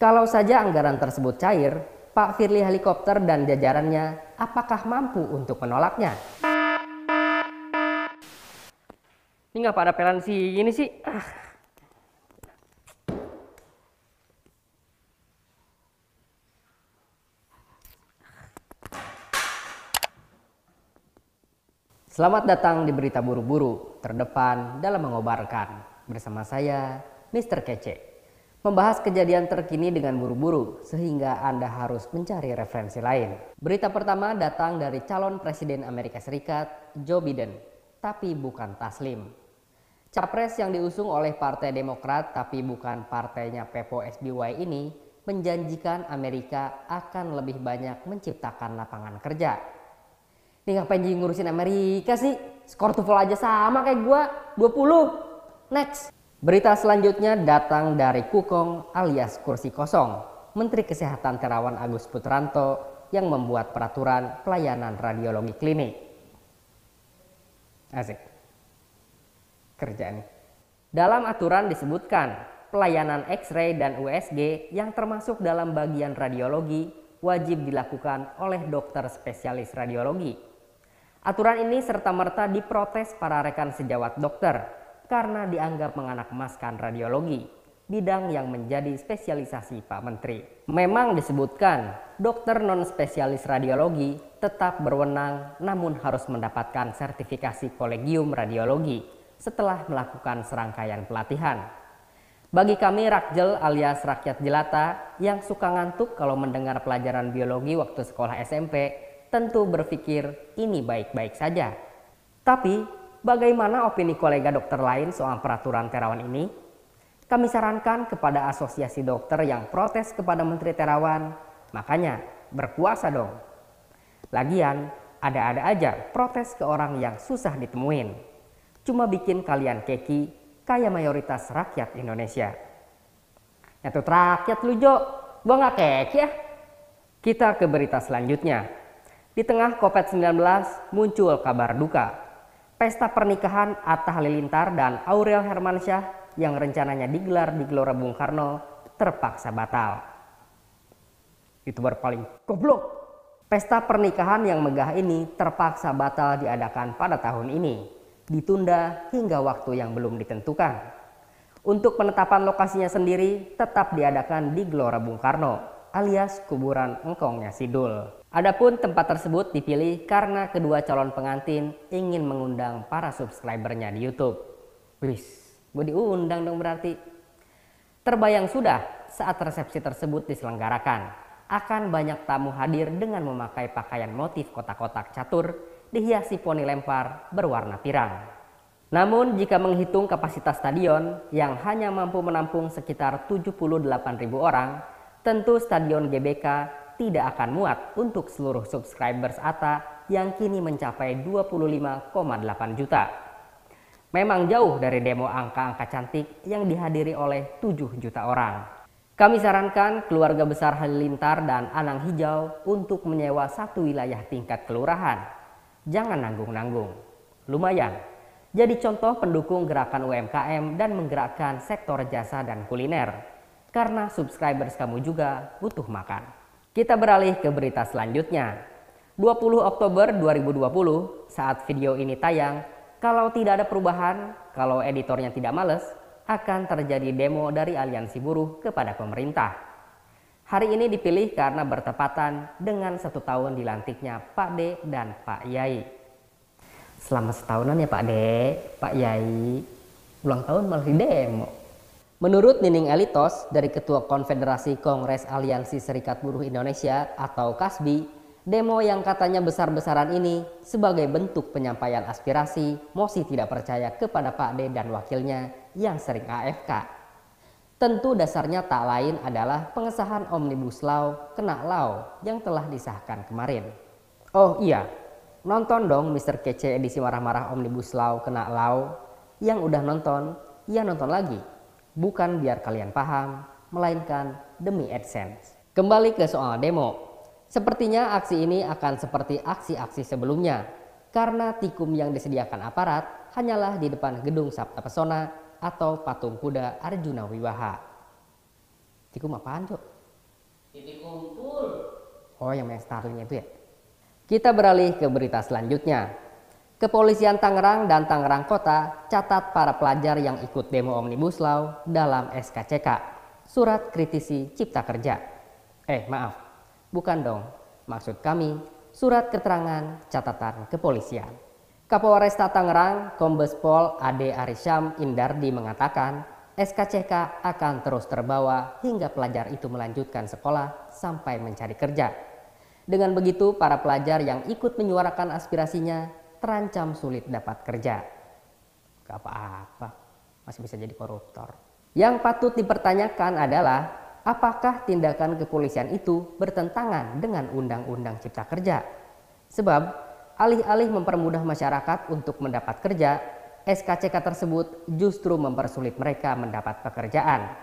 Kalau saja anggaran tersebut cair, Pak Firly Helikopter dan jajarannya apakah mampu untuk menolaknya? Ini nggak pada pelan sih ini sih. Ah. Selamat datang di Berita Buru-Buru, terdepan dalam mengobarkan. Bersama saya, Mr. Kece. Membahas kejadian terkini dengan buru-buru, sehingga Anda harus mencari referensi lain. Berita pertama datang dari calon Presiden Amerika Serikat, Joe Biden, tapi bukan Taslim. Capres yang diusung oleh Partai Demokrat tapi bukan partainya Pepo SBY ini menjanjikan Amerika akan lebih banyak menciptakan lapangan kerja ini ngapain ngurusin Amerika sih? Skor TOEFL aja sama kayak gua, 20. Next. Berita selanjutnya datang dari Kukong alias kursi kosong. Menteri Kesehatan Terawan Agus Putranto yang membuat peraturan pelayanan radiologi klinik. Asik. Kerjaan. Dalam aturan disebutkan pelayanan X-ray dan USG yang termasuk dalam bagian radiologi wajib dilakukan oleh dokter spesialis radiologi Aturan ini serta-merta diprotes para rekan sejawat dokter karena dianggap menganak-emaskan radiologi, bidang yang menjadi spesialisasi Pak Menteri. Memang disebutkan dokter non-spesialis radiologi tetap berwenang namun harus mendapatkan sertifikasi kolegium radiologi setelah melakukan serangkaian pelatihan. Bagi kami rakjel alias rakyat jelata yang suka ngantuk kalau mendengar pelajaran biologi waktu sekolah SMP, tentu berpikir ini baik-baik saja. Tapi bagaimana opini kolega dokter lain soal peraturan Terawan ini? Kami sarankan kepada asosiasi dokter yang protes kepada Menteri Terawan, makanya berkuasa dong. Lagian, ada-ada aja protes ke orang yang susah ditemuin. Cuma bikin kalian keki kayak mayoritas rakyat Indonesia. Ya rakyat lu Jo, gua nggak keki ya. Kita ke berita selanjutnya. Di tengah COVID-19 muncul kabar duka. Pesta pernikahan Atta Halilintar dan Aurel Hermansyah yang rencananya digelar di Gelora Bung Karno terpaksa batal. Youtuber paling goblok. Pesta pernikahan yang megah ini terpaksa batal diadakan pada tahun ini. Ditunda hingga waktu yang belum ditentukan. Untuk penetapan lokasinya sendiri tetap diadakan di Gelora Bung Karno alias kuburan engkongnya Sidul. Adapun tempat tersebut dipilih karena kedua calon pengantin ingin mengundang para subscribernya di YouTube. Wis, gue diundang dong berarti. Terbayang sudah saat resepsi tersebut diselenggarakan, akan banyak tamu hadir dengan memakai pakaian motif kotak-kotak catur dihiasi poni lempar berwarna pirang. Namun jika menghitung kapasitas stadion yang hanya mampu menampung sekitar 78.000 orang, tentu stadion GBK tidak akan muat untuk seluruh subscribers Atta yang kini mencapai 25,8 juta. Memang jauh dari demo angka-angka cantik yang dihadiri oleh 7 juta orang. Kami sarankan keluarga besar Halilintar dan Anang Hijau untuk menyewa satu wilayah tingkat kelurahan. Jangan nanggung-nanggung. Lumayan. Jadi contoh pendukung gerakan UMKM dan menggerakkan sektor jasa dan kuliner. Karena subscribers kamu juga butuh makan. Kita beralih ke berita selanjutnya. 20 Oktober 2020 saat video ini tayang, kalau tidak ada perubahan, kalau editornya tidak males, akan terjadi demo dari aliansi buruh kepada pemerintah. Hari ini dipilih karena bertepatan dengan satu tahun dilantiknya Pak D dan Pak Yai. Selama setahunan ya Pak D, Pak Yai, ulang tahun malah di demo. Menurut Nining Elitos dari Ketua Konfederasi Kongres Aliansi Serikat Buruh Indonesia atau KASBI, demo yang katanya besar-besaran ini sebagai bentuk penyampaian aspirasi mosi tidak percaya kepada Pak D dan wakilnya yang sering AFK. Tentu dasarnya tak lain adalah pengesahan Omnibus Law kena law yang telah disahkan kemarin. Oh iya, nonton dong Mr. Kece edisi marah-marah Omnibus Law kena law. Yang udah nonton, ya nonton lagi bukan biar kalian paham, melainkan demi AdSense. Kembali ke soal demo. Sepertinya aksi ini akan seperti aksi-aksi sebelumnya, karena tikum yang disediakan aparat hanyalah di depan gedung Sabta Pesona atau patung kuda Arjuna Wiwaha. Tikum apaan, Cok? Titik kumpul. Oh, yang main Starling itu ya? Kita beralih ke berita selanjutnya. Kepolisian Tangerang dan Tangerang Kota catat para pelajar yang ikut demo Omnibus Law dalam SKCK, Surat Kritisi Cipta Kerja. Eh, maaf, bukan dong. Maksud kami, surat keterangan catatan kepolisian. Kapolresta Tangerang, Kombes Pol Ade Arisyam Indardi mengatakan, SKCK akan terus terbawa hingga pelajar itu melanjutkan sekolah sampai mencari kerja. Dengan begitu, para pelajar yang ikut menyuarakan aspirasinya terancam sulit dapat kerja. Gak apa-apa, masih bisa jadi koruptor. Yang patut dipertanyakan adalah apakah tindakan kepolisian itu bertentangan dengan Undang-Undang Cipta Kerja? Sebab Alih-alih mempermudah masyarakat untuk mendapat kerja, SKCK tersebut justru mempersulit mereka mendapat pekerjaan.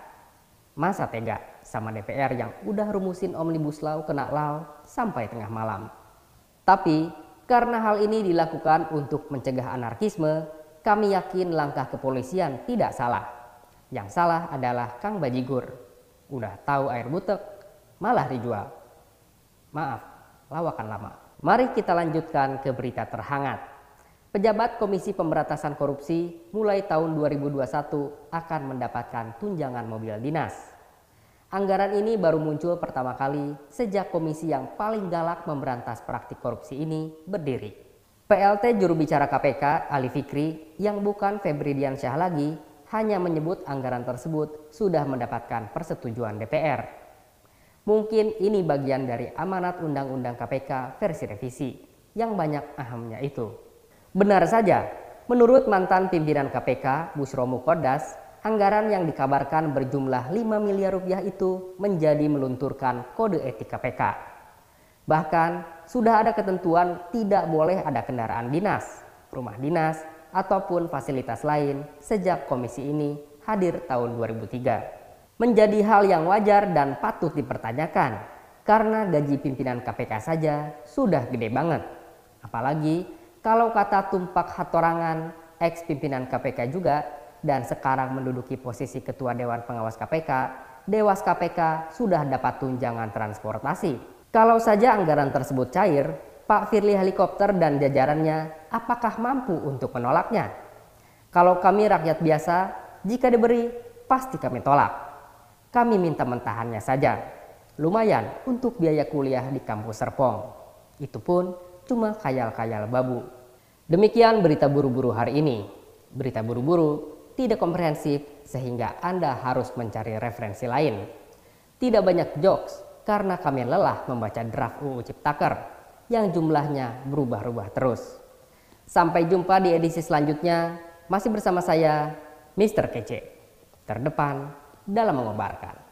Masa tega sama DPR yang udah rumusin Omnibus Law kena law sampai tengah malam. Tapi karena hal ini dilakukan untuk mencegah anarkisme, kami yakin langkah kepolisian tidak salah. Yang salah adalah Kang Bajigur. Udah tahu air butek, malah dijual. Maaf, lawakan lama. Mari kita lanjutkan ke berita terhangat. Pejabat Komisi Pemberantasan Korupsi mulai tahun 2021 akan mendapatkan tunjangan mobil dinas. Anggaran ini baru muncul pertama kali sejak komisi yang paling galak memberantas praktik korupsi ini berdiri. PLT juru bicara KPK Ali Fikri yang bukan Febri Diansyah lagi hanya menyebut anggaran tersebut sudah mendapatkan persetujuan DPR. Mungkin ini bagian dari amanat Undang-Undang KPK versi revisi yang banyak ahamnya itu. Benar saja, menurut mantan pimpinan KPK Busromu Kodas, anggaran yang dikabarkan berjumlah 5 miliar rupiah itu menjadi melunturkan kode etik KPK. Bahkan sudah ada ketentuan tidak boleh ada kendaraan dinas, rumah dinas, ataupun fasilitas lain sejak komisi ini hadir tahun 2003 menjadi hal yang wajar dan patut dipertanyakan karena gaji pimpinan KPK saja sudah gede banget. Apalagi kalau kata Tumpak Hatorangan, ex pimpinan KPK juga dan sekarang menduduki posisi Ketua Dewan Pengawas KPK, Dewas KPK sudah dapat tunjangan transportasi. Kalau saja anggaran tersebut cair, Pak Firly Helikopter dan jajarannya apakah mampu untuk menolaknya? Kalau kami rakyat biasa, jika diberi, pasti kami tolak. Kami minta mentahannya saja. Lumayan untuk biaya kuliah di kampus Serpong. Itu pun cuma khayal-khayal babu. Demikian berita buru-buru hari ini. Berita buru-buru tidak komprehensif sehingga Anda harus mencari referensi lain. Tidak banyak jokes karena kami lelah membaca draft UU Ciptaker yang jumlahnya berubah-ubah terus. Sampai jumpa di edisi selanjutnya. Masih bersama saya, Mr. Kece. Terdepan dalam mengobarkan.